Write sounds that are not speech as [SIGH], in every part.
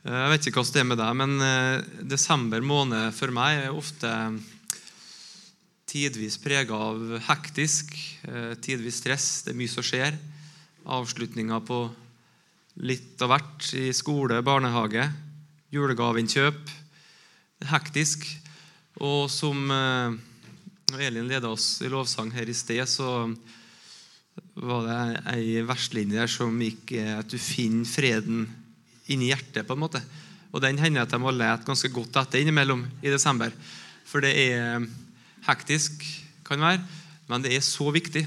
Eh, Jeg vet ikke hvordan det er med deg, men eh, desember måned for meg er ofte tidvis prega av hektisk, eh, tidvis stress. Det er mye som skjer. Avslutninger på litt av hvert i skole, barnehage, julegaveinnkjøp. Hektisk. Og som Elin leda oss i lovsang her i sted, så var det ei verslinje der som gikk at du finner freden inni hjertet. på en måte. Og Den hender at jeg må lete ganske godt etter innimellom i desember. For det er hektisk, kan være, men det er så viktig.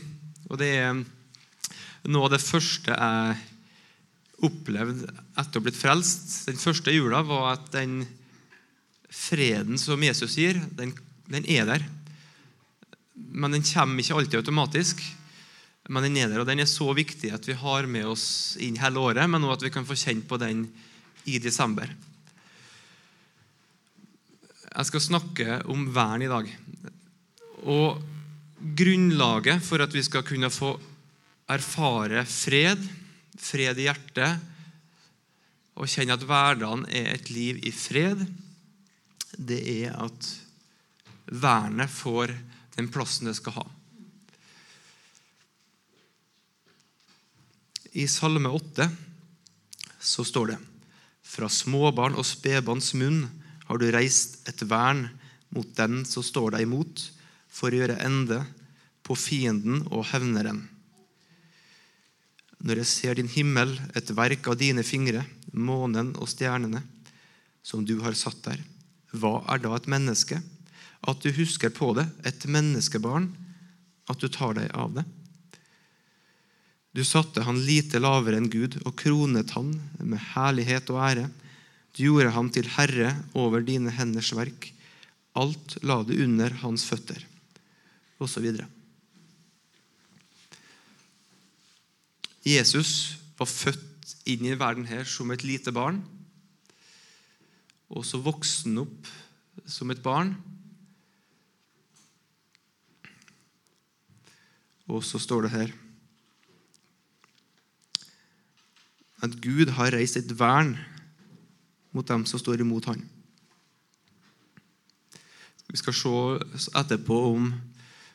Og det er noe av det første jeg opplevde etter å ha blitt frelst. Den første jula var at den freden som Jesus gir, den, den er der. Men den kommer ikke alltid automatisk. Men den er der, og den er så viktig at vi har med oss inn hele året, men også at vi kan få kjenne på den i desember. Jeg skal snakke om vern i dag. Og grunnlaget for at vi skal kunne få erfare fred, fred i hjertet, og kjenne at hverdagen er et liv i fred, det er at vernet får den plassen det skal ha. I Salme 8 så står det Fra småbarn og spedbarns munn har du reist et vern mot den som står deg imot, for å gjøre ende på fienden og hevneren. Når jeg ser din himmel, et verk av dine fingre, månen og stjernene, som du har satt der, hva er da et menneske? At du husker på det, et menneskebarn, at du tar deg av det. Du satte han lite lavere enn Gud og kronet han med herlighet og ære. Du gjorde ham til herre over dine henders verk. Alt la du under hans føtter. Og så videre. Jesus var født inn i verden her som et lite barn. Og så vokste han opp som et barn. Og så står det her at Gud har reist et vern mot dem som står imot ham. Vi skal se etterpå om,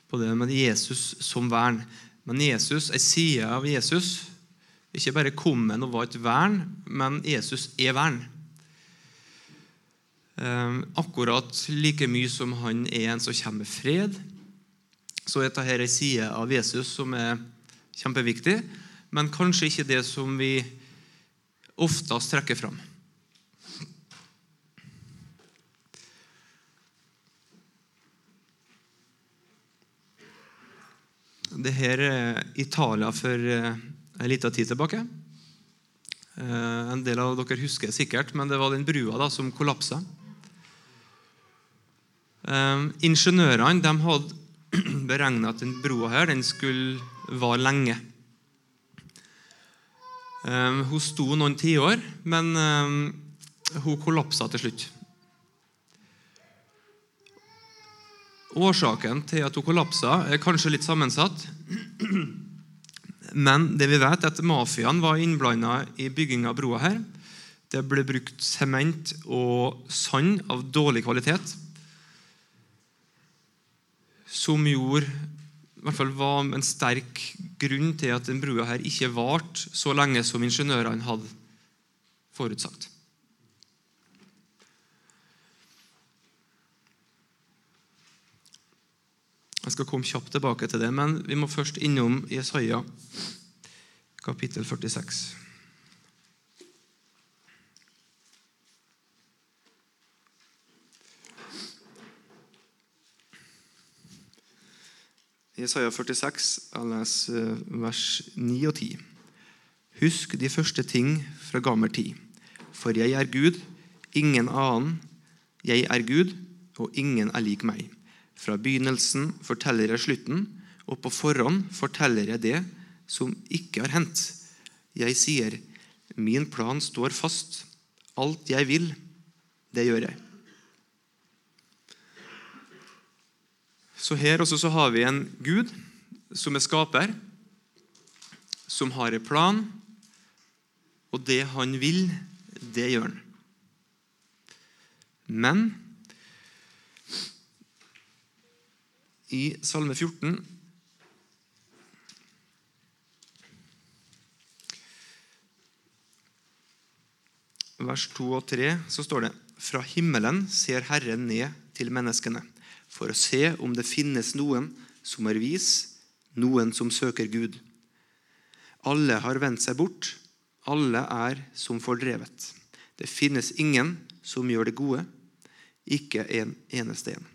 på det med Jesus som vern. Men Jesus, ei side av Jesus ikke bare kom han og var et vern, men Jesus er vern. Eh, akkurat like mye som han er en som kommer med fred, så er dette ei side av Jesus som er kjempeviktig, men kanskje ikke det som vi oftest trekker fram. Det her er Italia for eh, en liten tid tilbake. Eh, En del av dere husker sikkert, men det var den brua da, som kollapsa. Eh, Ingeniørene de hadde [CLEARS THROAT] beregna at den brua her, den skulle vare lenge. Eh, Hun sto noen tiår, men eh, hun kollapsa til slutt. Årsaken til at hun kollapsa, er kanskje litt sammensatt. Men det vi vet er at mafiaen var innblanda i bygginga av broa her. Det ble brukt sement og sand av dårlig kvalitet, som gjorde hvert fall var en sterk grunn til at den brua her ikke varte så lenge som ingeniørene hadde forutsagt. Jeg skal komme kjapt tilbake til det, men vi må først innom Jesaja kapittel 46. Jesaja 46, jeg leser vers 9 og 10. Husk de første ting fra gammel tid. For jeg er Gud, ingen annen. Jeg er Gud, og ingen er lik meg. Fra begynnelsen forteller jeg slutten, og på forhånd forteller jeg det som ikke har hendt. Jeg sier, min plan står fast. Alt jeg vil, det gjør jeg. Så her også så har vi en Gud som er skaper, som har en plan, og det han vil, det gjør han. Men i Salme 14 vers 2 og 3 så står det Fra himmelen ser Herren ned til menneskene for å se om det finnes noen som er vis, noen som søker Gud. Alle har vendt seg bort, alle er som fordrevet. Det finnes ingen som gjør det gode, ikke en eneste en.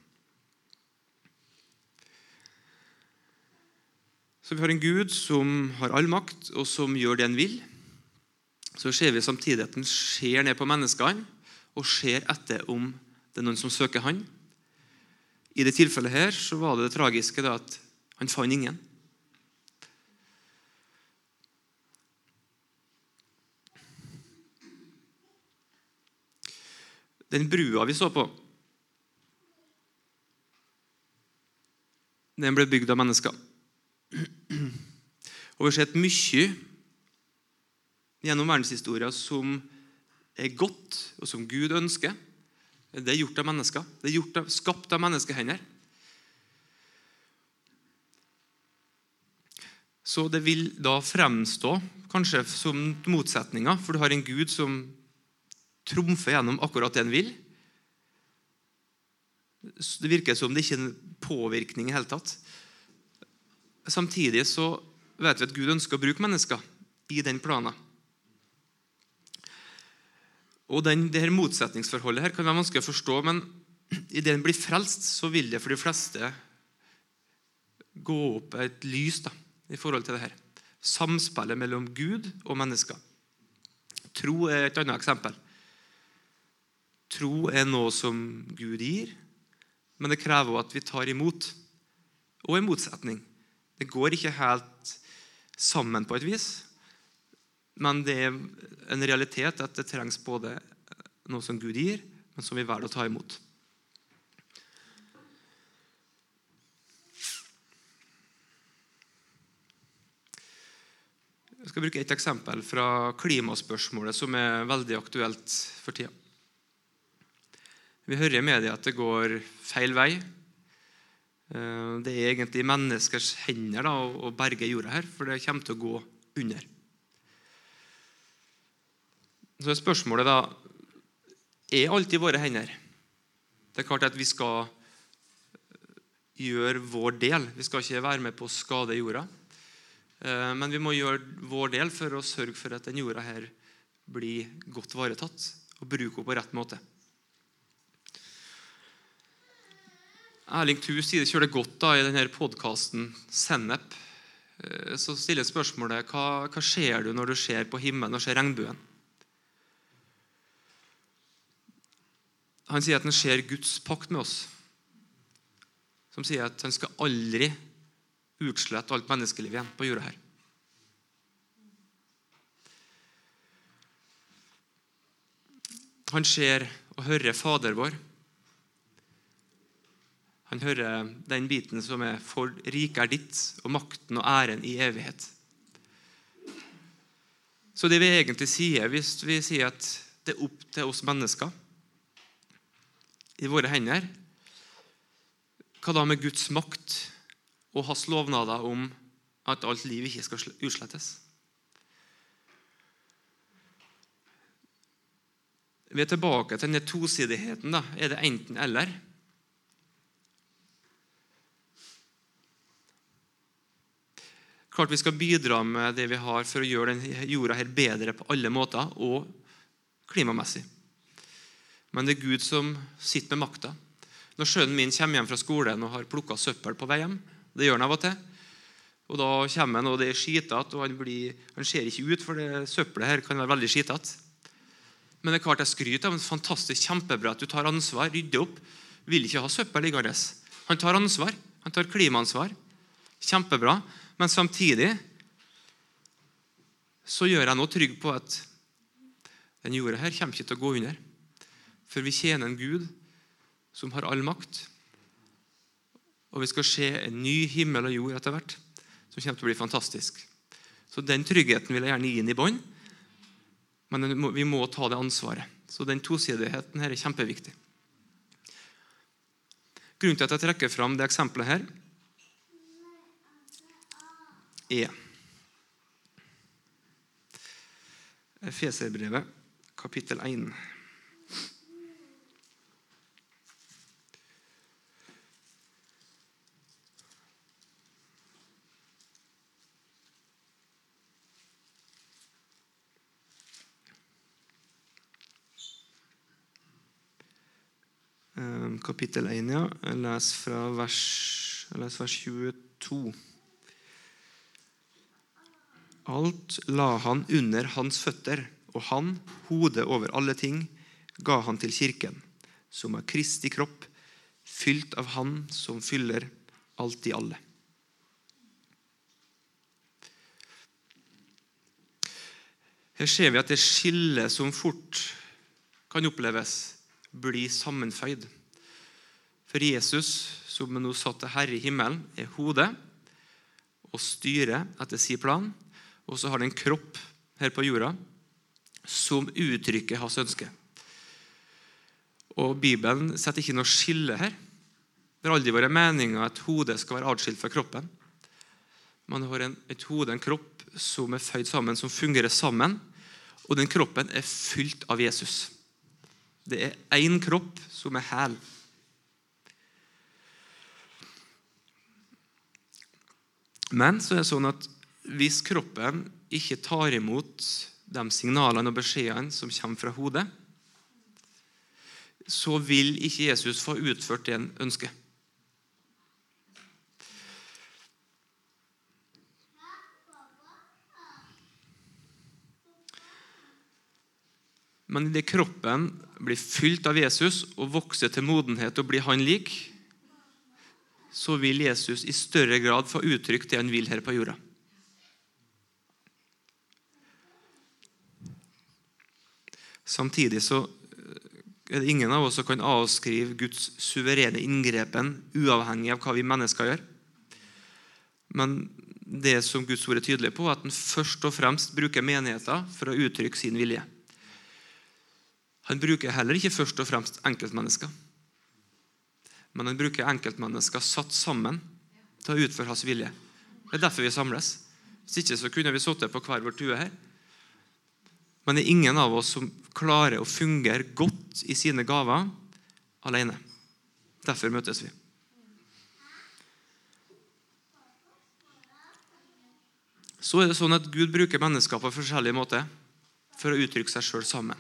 Så vi har en Gud som har all makt, og som gjør det han vil. Så ser vi samtidig at han ser ned på menneskene og ser etter om det er noen som søker han. I det tilfellet her så var det det tragiske da, at han fant ingen. Den brua vi så på, den ble bygd av mennesker. Og Vi har sett mye gjennom verdenshistoria som er godt, og som Gud ønsker. Det er gjort av mennesker. Det er gjort av, skapt av menneskehender. Så det vil da fremstå kanskje som motsetninger, for du har en Gud som trumfer gjennom akkurat det han vil. Det virker som det ikke er en påvirkning i hele tatt. Samtidig så vet vi at Gud ønsker å bruke mennesker i den planen. Og den, det her Motsetningsforholdet her kan være vanskelig å forstå, men idet en blir frelst, så vil det for de fleste gå opp et lys da, i forhold til det her. Samspillet mellom Gud og mennesker. Tro er et annet eksempel. Tro er noe som Gud gir, men det krever at vi tar imot. Og en motsetning. Det går ikke helt sammen på et vis. Men det er en realitet at det trengs både noe som Gud gir, men som vi velger å ta imot. Jeg skal bruke et eksempel fra klimaspørsmålet som er veldig aktuelt for tida. Vi hører i media at det går feil vei. Eh, det er egentlig menneskers hender da, å berge jorda her, for det kommer til å gå under. Så er spørsmålet da er alt i våre hender. Det er klart at vi skal gjøre vår del. Vi skal ikke være med på å skade jorda. Eh, men vi må gjøre vår del for å sørge for at den jorda her blir godt varetatt og bruke henne på rett måte. Erling Thu sier det kjører godt da, i denne podkasten Sennep. Eh, så stiller spørsmålet hva, hva skjer du når du ser på himmelen og ser regnbuen. Han sier at han ser Guds pakt med oss. Som sier at han skal aldri utslette alt menneskeliv igjen på jorda her. Han ser og hører Fader vår. Han hører den biten som er 'For riket er ditt, og makten og æren i evighet'. Så det vi egentlig sier, hvis vi sier at det er opp til oss mennesker i våre hender. Hva da med Guds makt og hans lovnader om at alt liv ikke skal utslettes? Vi er tilbake til denne tosidigheten. da. Er det enten-eller? Klart Vi skal bidra med det vi har for å gjøre denne jorda her bedre på alle måter, og klimamessig. Men det er Gud som sitter med makta. Når sønnen min kommer hjem fra skolen og har plukka søppel på vei hjem Det gjør han av og til. Og Da kommer han, og det er skitete, og han, blir, han, ser ikke ut, for det søppelet her kan være veldig skitete. Men det er klart jeg skryter av en fantastisk kjempebra at du tar ansvar, rydder opp. Vil ikke ha søppel liggende. Han tar ansvar. Han tar klimaansvar. Kjempebra. Men samtidig så gjør jeg nå trygg på at den jorda her kommer ikke til å gå under. For vi tjener en Gud som har all makt. Og vi skal se en ny himmel og jord etter hvert, som kommer til å bli fantastisk. Så Den tryggheten vil jeg gjerne gi inn i bånd, men vi må ta det ansvaret. Så den tosidigheten her er kjempeviktig. Grunnen til at jeg trekker fram det eksempelet her, er Feserbrevet, kapittel 1. Kapittel 1, ja. Leser fra vers, les vers 22. Alt la han under hans føtter, og han, hodet over alle ting, ga han til kirken, som er Kristi kropp, fylt av Han som fyller alt i alle. Her ser vi at det skillet som fort kan oppleves, blir sammenføyd. For Jesus, som nå satt til Herre i himmelen, er hodet og styrer etter sin plan. Og så har han en kropp her på jorda som uttrykker hans ønske. Og Bibelen setter ikke noe skille her. Det har aldri vært meninga at hodet skal være atskilt fra kroppen. Man har en, et hode, en kropp, som er føyd sammen, som fungerer sammen. Og den kroppen er fylt av Jesus. Det er én kropp som er hæl. Men så er det sånn at hvis kroppen ikke tar imot de signalene og beskjedene som kommer fra hodet, så vil ikke Jesus få utført det han ønsker. Men idet kroppen blir fylt av Jesus og vokser til modenhet og blir han lik, så vil Jesus i større grad få uttrykt det han vil her på jorda. Samtidig så er det ingen av oss som kan avskrive Guds suverene inngrepen uavhengig av hva vi mennesker gjør. Men det som Guds ord er tydelig på, er at han først og fremst bruker menigheter for å uttrykke sin vilje. Han bruker heller ikke først og fremst enkeltmennesker. Men han bruker enkeltmennesker satt sammen til å utføre hans vilje. Det er derfor vi samles. Hvis ikke så kunne vi sittet på hver vår tue her. Men det er ingen av oss som klarer å fungere godt i sine gaver alene. Derfor møtes vi. Så er det sånn at Gud bruker mennesker på forskjellige måter for å uttrykke seg sjøl sammen.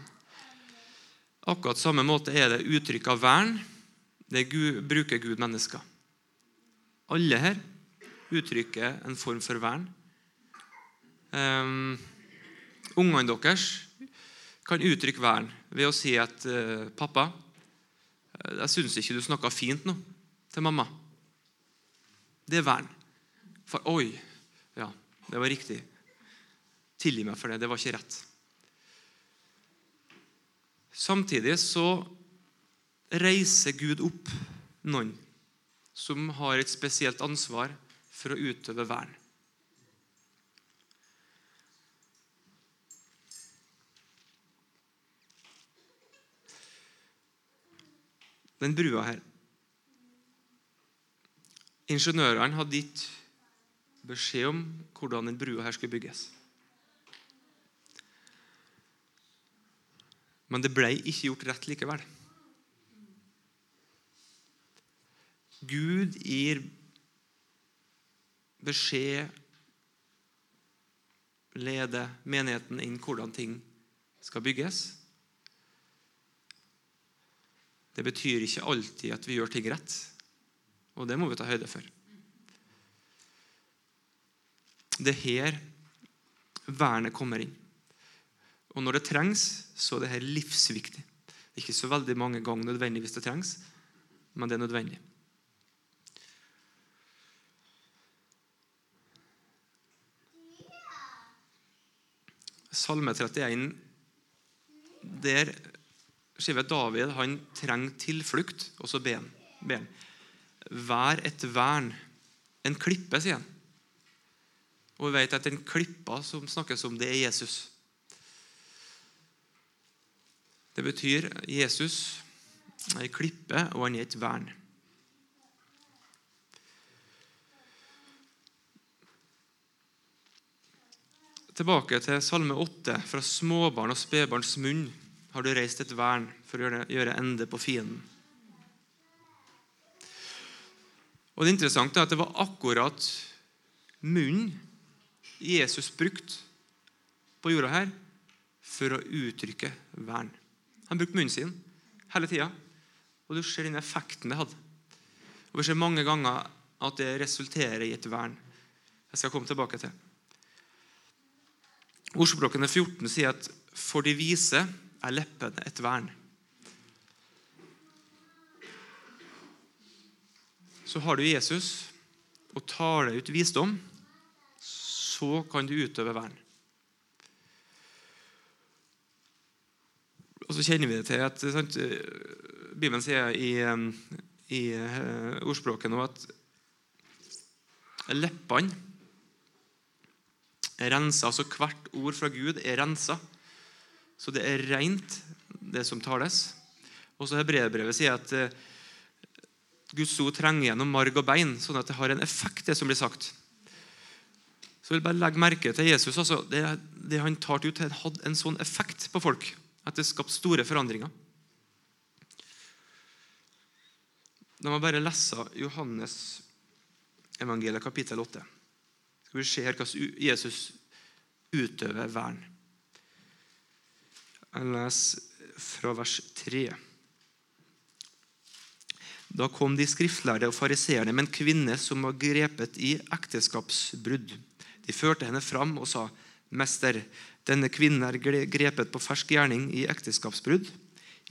Akkurat samme måte er det uttrykk av vern. Det Gud, bruker Gud mennesker. Alle her uttrykker en form for vern. Um, Ungene deres kan uttrykke vern ved å si at uh, 'Pappa, jeg syns ikke du snakka fint nå til mamma.' Det er vern. For 'oi, ja, det var riktig'. Tilgi meg for det. Det var ikke rett. Samtidig så reiser Gud opp noen som har et spesielt ansvar for å utøve vern. Den brua her Ingeniørene hadde gitt beskjed om hvordan den brua her skulle bygges. Men det ble ikke gjort rett likevel. Gud gir beskjed, leder menigheten inn hvordan ting skal bygges. Det betyr ikke alltid at vi gjør ting rett, og det må vi ta høyde for. Det er her vernet kommer inn. Og når det trengs, så er det her livsviktig. Det er ikke så veldig mange ganger nødvendig hvis det trengs, men det er nødvendig. Salme 31, der skriver David han trenger tilflukt, og så ber han. Vær et vern. En klippe, sier han. Og vi vet at den klippa som snakkes om, det er Jesus. Det betyr Jesus er ei klippe, og han er et vern. Tilbake til Salme 8. Fra småbarn og spedbarns munn har du reist et vern for å gjøre ende på fienden. Og Det interessante er at det var akkurat munnen Jesus brukte på jorda her for å uttrykke vern. Han brukte munnen sin hele tida, og du ser den effekten det hadde. Og Vi ser mange ganger at det resulterer i et vern. Jeg skal komme tilbake til. Ordspråkene 14 sier at for de vise er leppene et vern. Så har du Jesus og tar deg ut visdom, så kan du utøve vern. Og så kjenner vi det til at sant, Bibelen sier i, i eh, ordspråket nå at leppene er rensa. Altså hvert ord fra Gud er rensa. Så det er rent, det som tales. Og så Hebreerbrevet sier at eh, Guds ord trenger gjennom marg og bein, sånn at det har en effekt, det som blir sagt. Så jeg vil bare legge merke til Jesus. Altså, det, det han tar ut, hadde en sånn effekt på folk at det skapte store forandringer. La meg bare lese Johannes evangeliet kapittel 8. Skal vi se her hvordan Jesus utøver vern. Jeg leser fra vers 3. Da kom de skriftlærde og fariseerne med en kvinne som var grepet i ekteskapsbrudd. De førte henne fram og sa, 'Mester, denne kvinnen er grepet på fersk gjerning i ekteskapsbrudd.'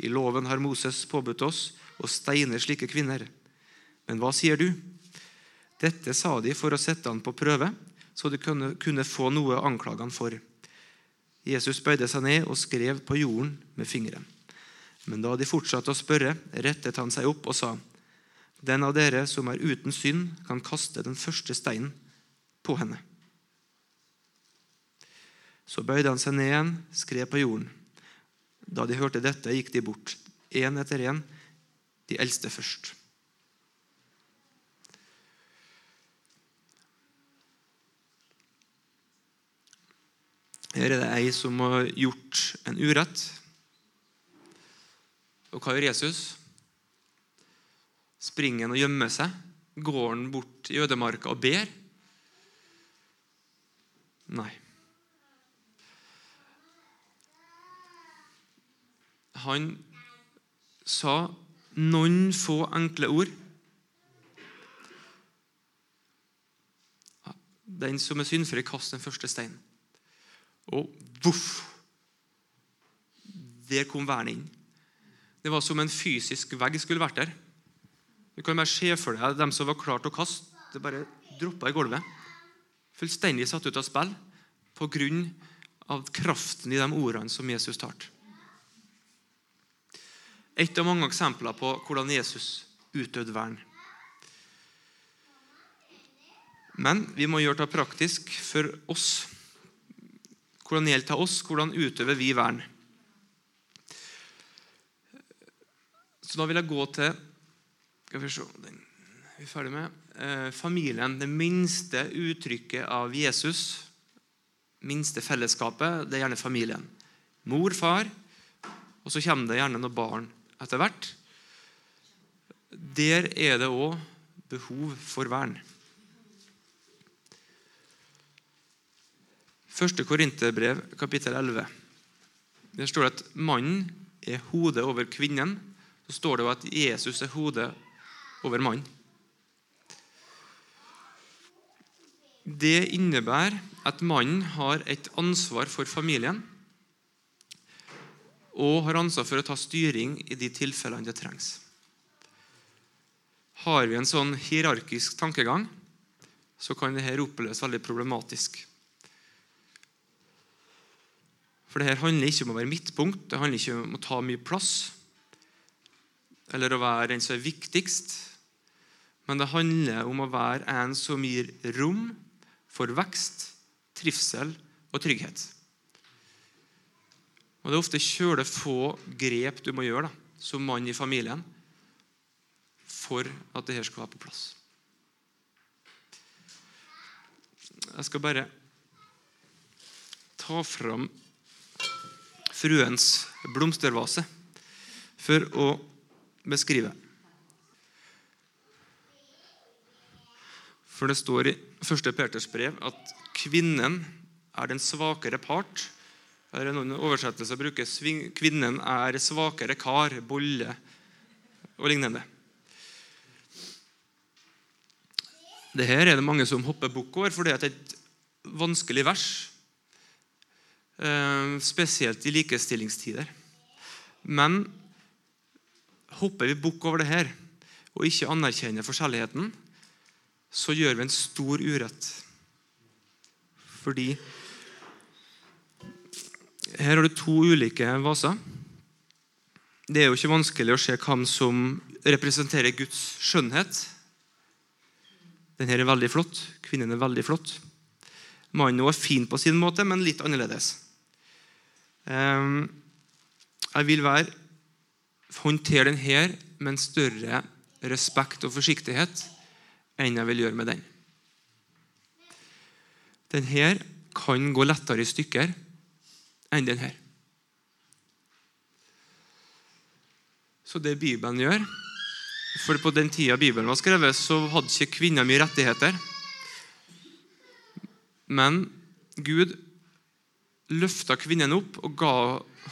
'I loven har Moses påbudt oss å steine slike kvinner.' 'Men hva sier du?' Dette sa de for å sette han på prøve, så de kunne, få noe å anklage han for. Jesus bøyde seg ned og skrev på jorden med fingeren. Men da de fortsatte å spørre, rettet han seg opp og sa:" Den av dere som er uten synd, kan kaste den første steinen på henne. Så bøyde han seg ned igjen, skrev på jorden. Da de hørte dette, gikk de bort, én etter én, de eldste først. Her er det ei som har gjort en urett. Og hva gjør Jesus? Springer han og gjemmer seg? Går han bort i ødemarka og ber? Nei. Han sa noen få enkle ord. Den som er syndfri, kast den første steinen. Og voff! Der kom vernet inn. Det var som en fysisk vegg skulle vært der. Du kan bare se for deg dem som var klare til å kaste. Det bare droppa i gulvet. Fullstendig satt ut av spill pga. kraften i de ordene som Jesus talte. Et av mange eksempler på hvordan Jesus utøvde vern. Men vi må gjøre det praktisk for oss. Hvordan gjelder det oss? Hvordan utøver vi vern? Så Da vil jeg gå til skal vi se, den vi ferdig med, eh, familien. Det minste uttrykket av Jesus, minste fellesskapet, det er gjerne familien. Mor, far, og så kommer det gjerne noen barn etter hvert. Der er det òg behov for vern. Første Korinterbrev, kapittel 11. Der står det at mannen er hodet over kvinnen. Så står det at Jesus er hodet over mannen. Det innebærer at mannen har et ansvar for familien og har ansvar for å ta styring i de tilfellene det trengs. Har vi en sånn hierarkisk tankegang, så kan dette oppleves veldig problematisk. For dette handler ikke om å være midtpunkt, det handler ikke om å ta mye plass eller å være den som er viktigst, men det handler om å være en som gir rom for vekst, trivsel og trygghet. Og Det er ofte kjøle få grep du må gjøre da, som mann i familien for at dette skal være på plass. Jeg skal bare ta fram fruens blomstervase for å beskrive. For det står i 1. Peters brev at kvinnen er den svakere part. Her er noen oversettelser bruker 'kvinnen er svakere kar', bolle og lignende. Det her er det mange som hopper bukk over, for det er et vanskelig vers. Eh, spesielt i likestillingstider. Men hopper vi bukk over det her og ikke anerkjenner forskjelligheten, så gjør vi en stor urett. Fordi her har du to ulike vaser. Det er jo ikke vanskelig å se hvem som representerer Guds skjønnhet. Denne er veldig flott. Kvinnen er veldig flott. Mannen er fin på sin måte, men litt annerledes. Ehm, jeg vil være, håndtere denne med en større respekt og forsiktighet enn jeg vil gjøre med den. Den her kan gå lettere i stykker enn den her. Så det Bibelen gjør For på den tida Bibelen var skrevet, så hadde ikke kvinner mye rettigheter. Men Gud løfta kvinnen opp og ga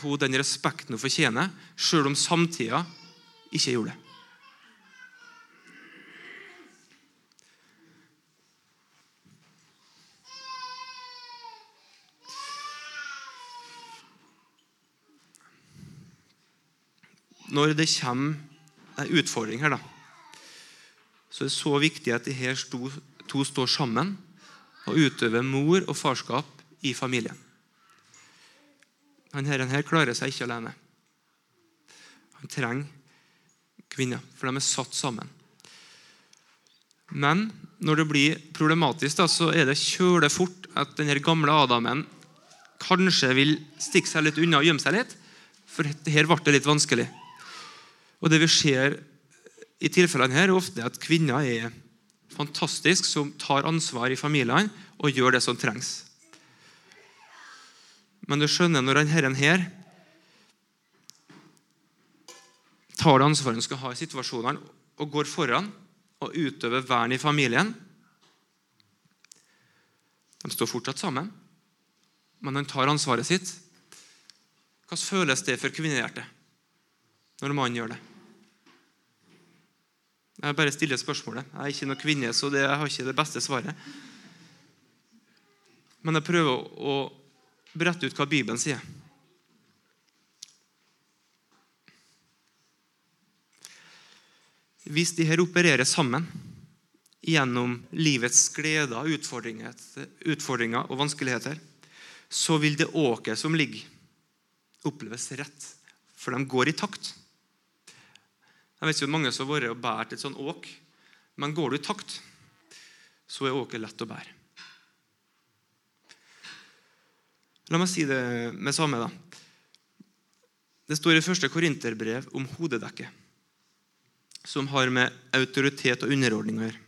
henne den respekten hun fortjener, sjøl om samtida ikke gjorde det. Når det kommer en utfordring her, da, så er det så viktig at de her to står sammen og utøver mor og farskap i familien. Han her, her klarer seg ikke alene. Han trenger kvinner, for de er satt sammen. Men når det blir problematisk, da, så er det kjøle fort at denne gamle Adamen kanskje vil stikke seg litt unna og gjemme seg litt. For her ble det litt vanskelig. Og Det vi ser i tilfellene her, er ofte at kvinner er fantastiske som tar ansvar i familiene og gjør det som trengs. Men du skjønner, når denne herren her tar det ansvaret han skal ha i situasjonene, og går foran og utøver vern i familien De står fortsatt sammen, men han tar ansvaret sitt. Hvordan føles det for kvinnehjertet når mannen gjør det? Jeg bare stiller spørsmålet. Jeg er ikke noen kvinne, så det, jeg har ikke det beste svaret. Men jeg prøver å brette ut hva Bibelen sier. Hvis de her opererer sammen gjennom livets gleder, utfordringer, utfordringer og vanskeligheter, så vil det åket som ligger, oppleves rett, for de går i takt. Jeg vet ikke om mange som har vært og båret et sånt åk. Men går du i takt, så er åket lett å bære. La meg si det med samme. da. Det står i første Korinterbrev om hodedekket, som har med autoritet og underordning å gjøre.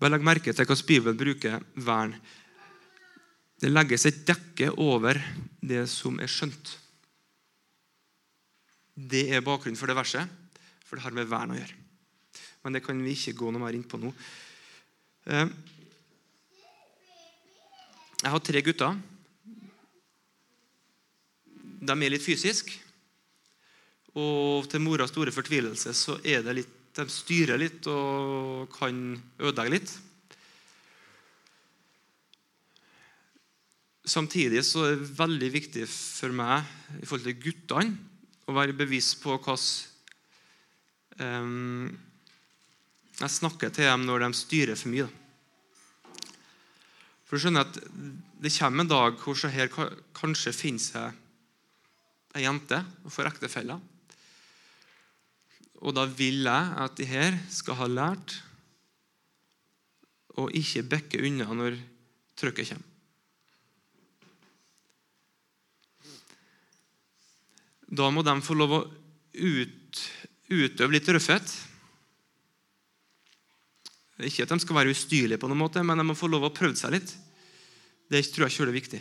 Bare legg merke til hvordan Bibelen bruker vern. Det legges et dekke over det som er skjønt. Det er bakgrunnen for det verset, for det har med vern å gjøre. Men det kan vi ikke gå noe mer inn på nå. Eh, jeg har tre gutter. De er litt fysiske. Og til moras store fortvilelse så er det litt De styrer litt og kan ødelegge litt. Samtidig så er det veldig viktig for meg i forhold til guttene å være bevisst på hvordan um, jeg snakker til dem når de styrer for mye. For du skjønner at Det kommer en dag hvor så her kanskje finner seg ei jente og får ektefelle. Og da vil jeg at de her skal ha lært å ikke bekke unna når trykket kommer. Da må de få lov å ut, utøve litt røffhet. Ikke at de skal være ustyrlige, på noen måte, men de må få lov å prøve seg litt. Det tror jeg selv er viktig.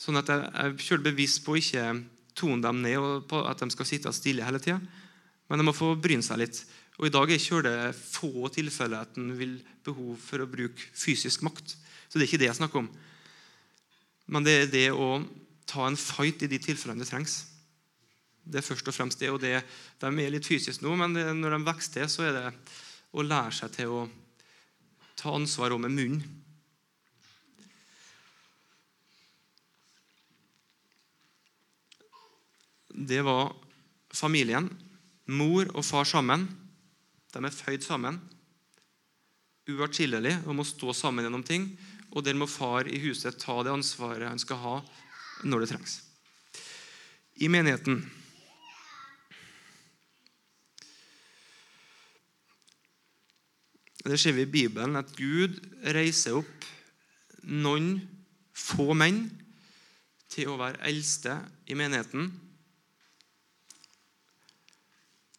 Sånn at jeg er selv bevisst på å ikke tone dem ned og på at de skal sitte stille hele tida. Men de må få bryne seg litt. Og I dag er ikke det få tilfeller at en vil behov for å bruke fysisk makt. Så det er ikke det jeg snakker om. Men det er det å ta en fight i de tilfellene det trengs. Det er først og fremst det. og det, De er litt fysisk nå, men når de vokser til, så er det å lære seg til å ta ansvar òg med munnen. Det var familien. Mor og far sammen. De er føyd sammen. Uatskillelig og må stå sammen gjennom ting. Og der må far i huset ta det ansvaret han skal ha når det trengs. I menigheten Det ser vi i Bibelen at Gud reiser opp noen få menn til å være eldste i menigheten.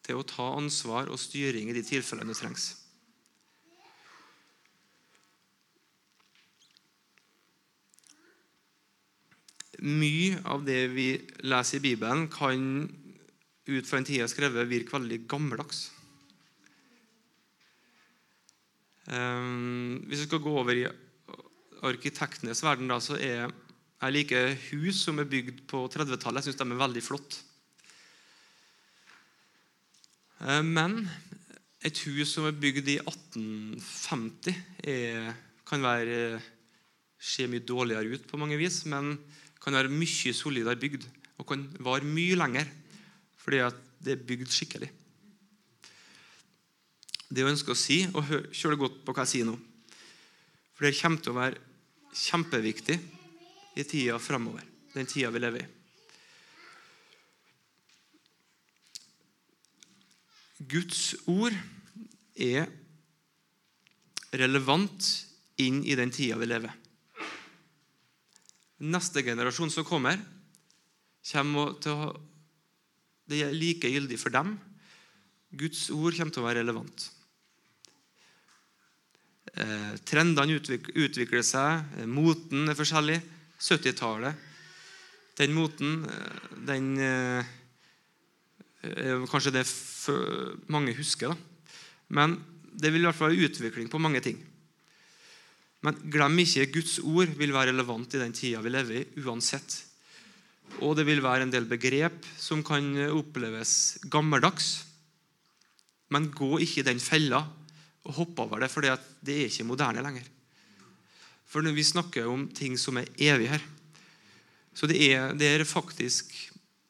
Til å ta ansvar og styring i de tilfellene det trengs. Mye av det vi leser i Bibelen, kan ut fra en tid jeg har skrevet, virke veldig gammeldags. Um, hvis vi skal gå over i arkitektenes verden, da, så er jeg liker hus som er bygd på 30-tallet. Jeg syns de er veldig flotte. Uh, men et hus som er bygd i 1850, er, kan være, se mye dårligere ut på mange vis. men kan være mye solidere bygd og kan vare mye lenger fordi det er bygd skikkelig. Det hun ønsker å si, og kjør godt på hva jeg sier nå For det kommer til å være kjempeviktig i tida framover, den tida vi lever i. Guds ord er relevant inn i den tida vi lever neste generasjon som kommer, kommer til å Det er like gyldig for dem. Guds ord kommer til å være relevant. Eh, trendene utvikler seg, eh, moten er forskjellig. 70-tallet Den moten eh, den kanskje det mange husker. da. Men det vil i hvert fall være utvikling på mange ting. Men glem ikke Guds ord vil være relevant i den tida vi lever i, uansett. Og det vil være en del begrep som kan oppleves gammeldags. Men gå ikke i den fella og hopp over det, for det er ikke moderne lenger. For når vi snakker om ting som er evige her Så det er, det er faktisk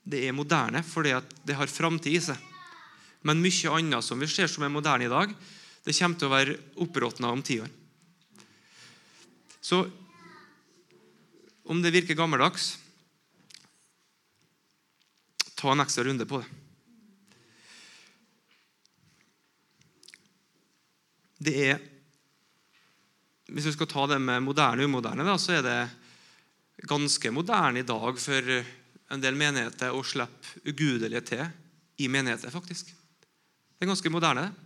det er moderne fordi det har framtid i seg. Men mye annet som vi ser som er moderne i dag, det kommer til å være oppråtna om ti år. Så om det virker gammeldags, ta en ekstra runde på det. Det er Hvis vi skal ta det med moderne og umoderne, da, så er det ganske moderne i dag for en del menigheter å slippe ugudelige til i menigheter, faktisk. Det er ganske moderne. det.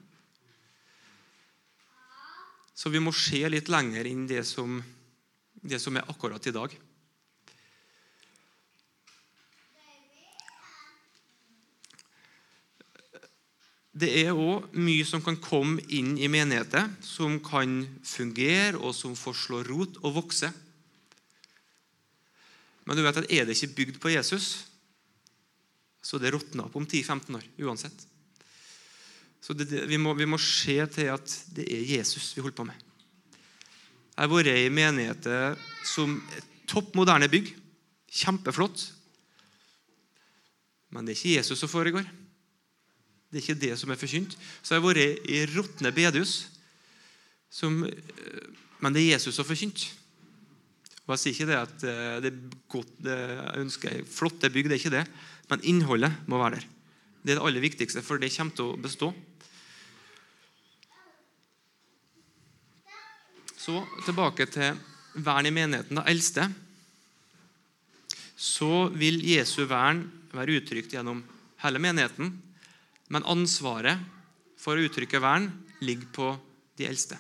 Så vi må se litt lenger inn det som, det som er akkurat i dag. Det er òg mye som kan komme inn i menigheter, som kan fungere, og som får slå rot og vokse. Men du vet at er det ikke bygd på Jesus, så det råtner opp om 10-15 år uansett. Så det, vi, må, vi, må, se til at det er Jesus vi holder på med. Jeg har vært i menigheter som topp moderne bygg. Kjempeflott. Men det er ikke Jesus som foregår. Det er ikke det som er forkynt. Så jeg har vært i råtne bedehus. Som, men det er Jesus som forkynt. Og Jeg sier ikke det at eh, det er godt, det jeg flotte bygg, det er ikke det. Men innholdet må være der. Det er det aller viktigste, for det kommer til å bestå. Så tilbake til vern i menigheten. Da eldste så vil Jesu vern være uttrykt gjennom hele menigheten. Men ansvaret for å uttrykke vern ligger på de eldste.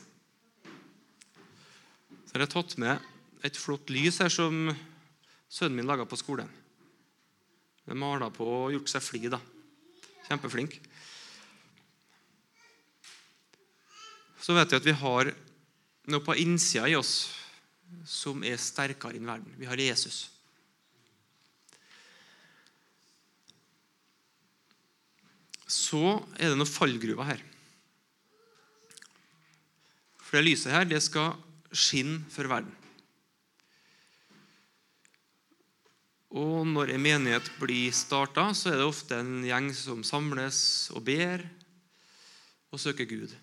Så jeg har tatt med et flott lys her som sønnen min laga på skolen. Er mala på og gjort seg flid. da. Kjempeflink. Så vet vi at vi har noe på innsida i oss som er sterkere enn verden. Vi har Jesus. Så er det noen fallgruver her. For det lyset her det skal skinne for verden. Og når en menighet blir starta, så er det ofte en gjeng som samles og ber og søker Gud.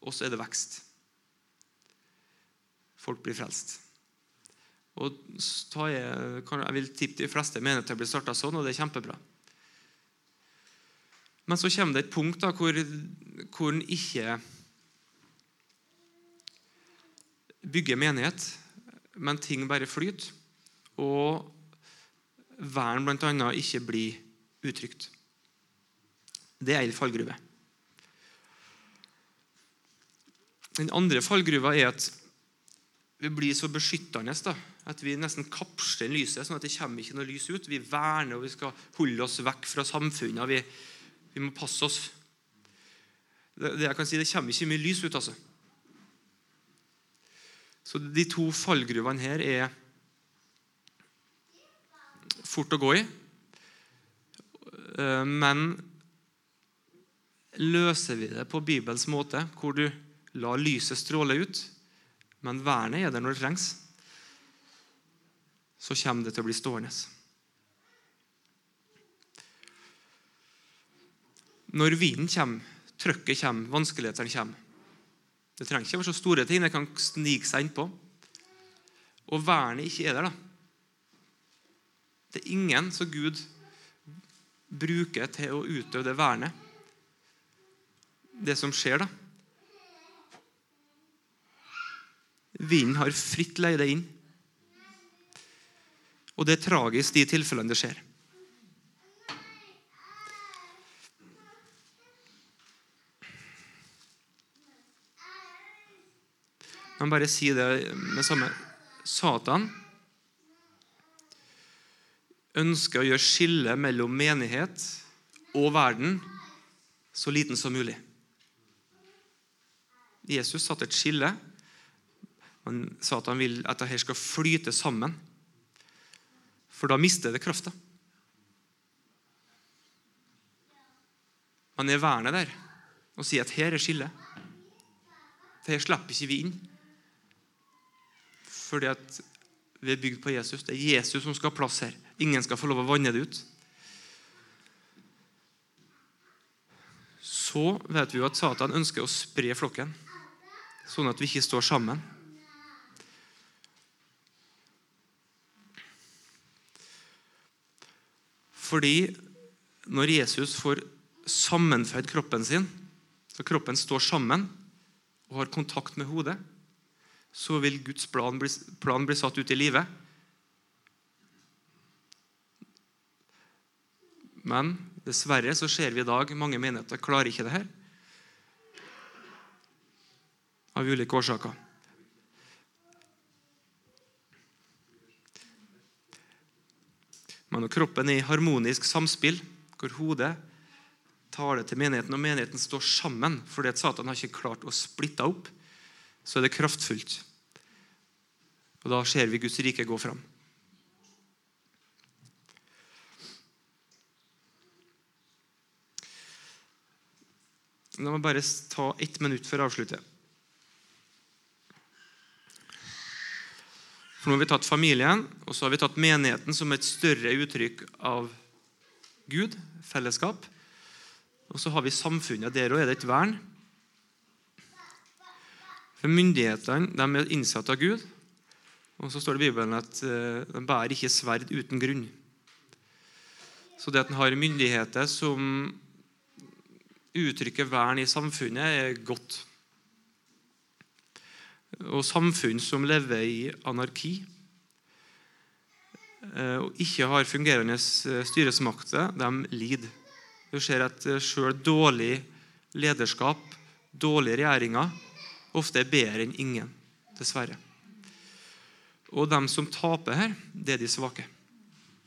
Og så er det vekst. Folk blir frelst. Og jeg, jeg vil tippe de fleste menigheter blir starta sånn, og det er kjempebra. Men så kommer det et punkt da, hvor, hvor en ikke bygger menighet, men ting bare flyter. Og vern bl.a. ikke blir uttrykt. Det er ei fallgruve. Den andre fallgruva er at vi blir så beskyttende da, at vi nesten kapsler lyset, sånn at det kommer ikke noe lys ut. Vi verner og vi skal holde oss vekk fra samfunnet. Vi, vi må passe oss. Det, det, jeg kan si, det kommer ikke mye lys ut. altså. Så De to fallgruvene her er fort å gå i. Eh, men løser vi det på Bibelens måte, hvor du lar lyset stråle ut, men vernet er der når det trengs, så kommer det til å bli stående. Når vinden kommer, trøkket kommer, vanskelighetene kommer Det trenger ikke være så store ting. Det kan snike seg innpå. Og vernet ikke er der, da. Det er ingen som Gud bruker til å utøve det vernet. Det som skjer, da. Vinden har fritt leid det inn. Og det er tragisk de tilfellene det skjer. Han bare sier det med samme Satan ønsker å gjøre skillet mellom menighet og verden så liten som mulig. Jesus satte et skille. Han sa at han vil at dette skal flyte sammen. For da mister det krafta. Man er vernet der og sier at her er skillet. Her slipper ikke vi inn fordi at vi er bygd på Jesus. Det er Jesus som skal ha plass her. Ingen skal få lov å vanne det ut. Så vet vi jo at Satan ønsker å spre flokken, sånn at vi ikke står sammen. Fordi når Jesus får sammenføyd kroppen sin, så kroppen står sammen og har kontakt med hodet, så vil Guds plan bli, plan bli satt ut i livet. Men dessverre så ser vi i dag mange menigheter klarer ikke det her. Av ulike årsaker. Men når kroppen er i harmonisk samspill, hvor hodet taler til menigheten, og menigheten står sammen fordi at Satan har ikke klart å splitte opp, så er det kraftfullt. Og da ser vi Guds rike gå fram. La meg bare ta ett minutt før jeg avslutter. For Nå har vi tatt familien og så har vi tatt menigheten som et større uttrykk av Gud, fellesskap. Og så har vi samfunnet. Der òg er det et vern. For Myndighetene de er innsatt av Gud. Og Så står det i Bibelen at den de bærer ikke sverd uten grunn. Så det at en har myndigheter som uttrykker vern i samfunnet, er godt. Og samfunn som lever i anarki eh, og ikke har fungerende eh, styresmakter, de lider. Du ser at sjøl dårlig lederskap, dårlige regjeringer, ofte er bedre enn ingen, dessverre. Og de som taper her, det er de svake.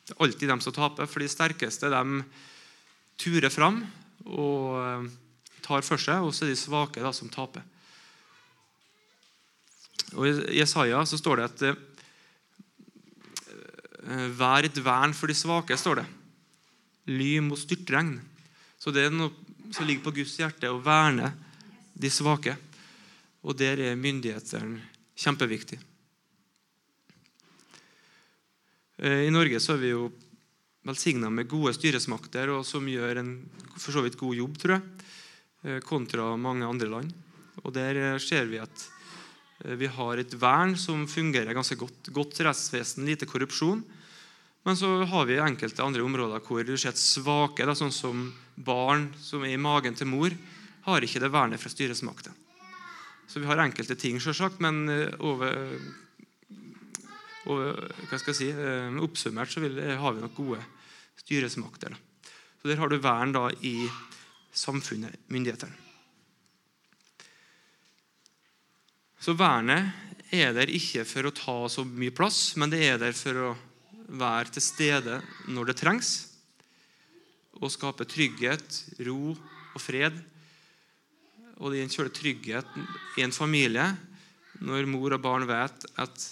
Det er alltid de som taper, for de sterkeste de turer fram og eh, tar for seg, og så er de svake da, som taper. Og I Jesaja så står det at eh, Vær et vern for de svake, står det. Ly mot styrtregn. Så det er noe som ligger på Guds hjerte, å verne de svake. Og der er myndighetene kjempeviktig. Eh, I Norge så er vi jo velsigna med gode styresmakter og som gjør en for så vidt god jobb, tror jeg, eh, kontra mange andre land. Og Der eh, ser vi at vi har et vern som fungerer ganske godt. Godt rettsvesen, lite korrupsjon. Men så har vi enkelte andre områder hvor du ser svake, da, sånn som barn som er i magen til mor, har ikke det vernet fra styresmakten. Så vi har enkelte ting, selvsagt, men over og hva skal jeg si, eh, Oppsummert så vil, har vi nok gode styresmakter. Så Der har du vern da i samfunnet, myndighetene. Så vernet er der ikke for å ta så mye plass, men det er der for å være til stede når det trengs. Og skape trygghet, ro og fred. Og det gir en kjøle trygghet i en familie når mor og barn vet at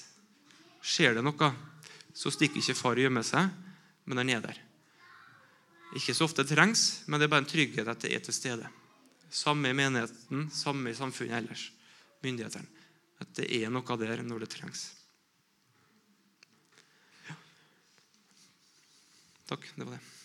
Skjer det noe, så stikker ikke far og gjemmer seg, men den er der. Ikke så ofte det trengs, men det er bare en trygghet at det er til stede. Samme i menigheten, samme i samfunnet ellers. Myndighetene. At det er noe der når det trengs. Ja. Takk. Det var det.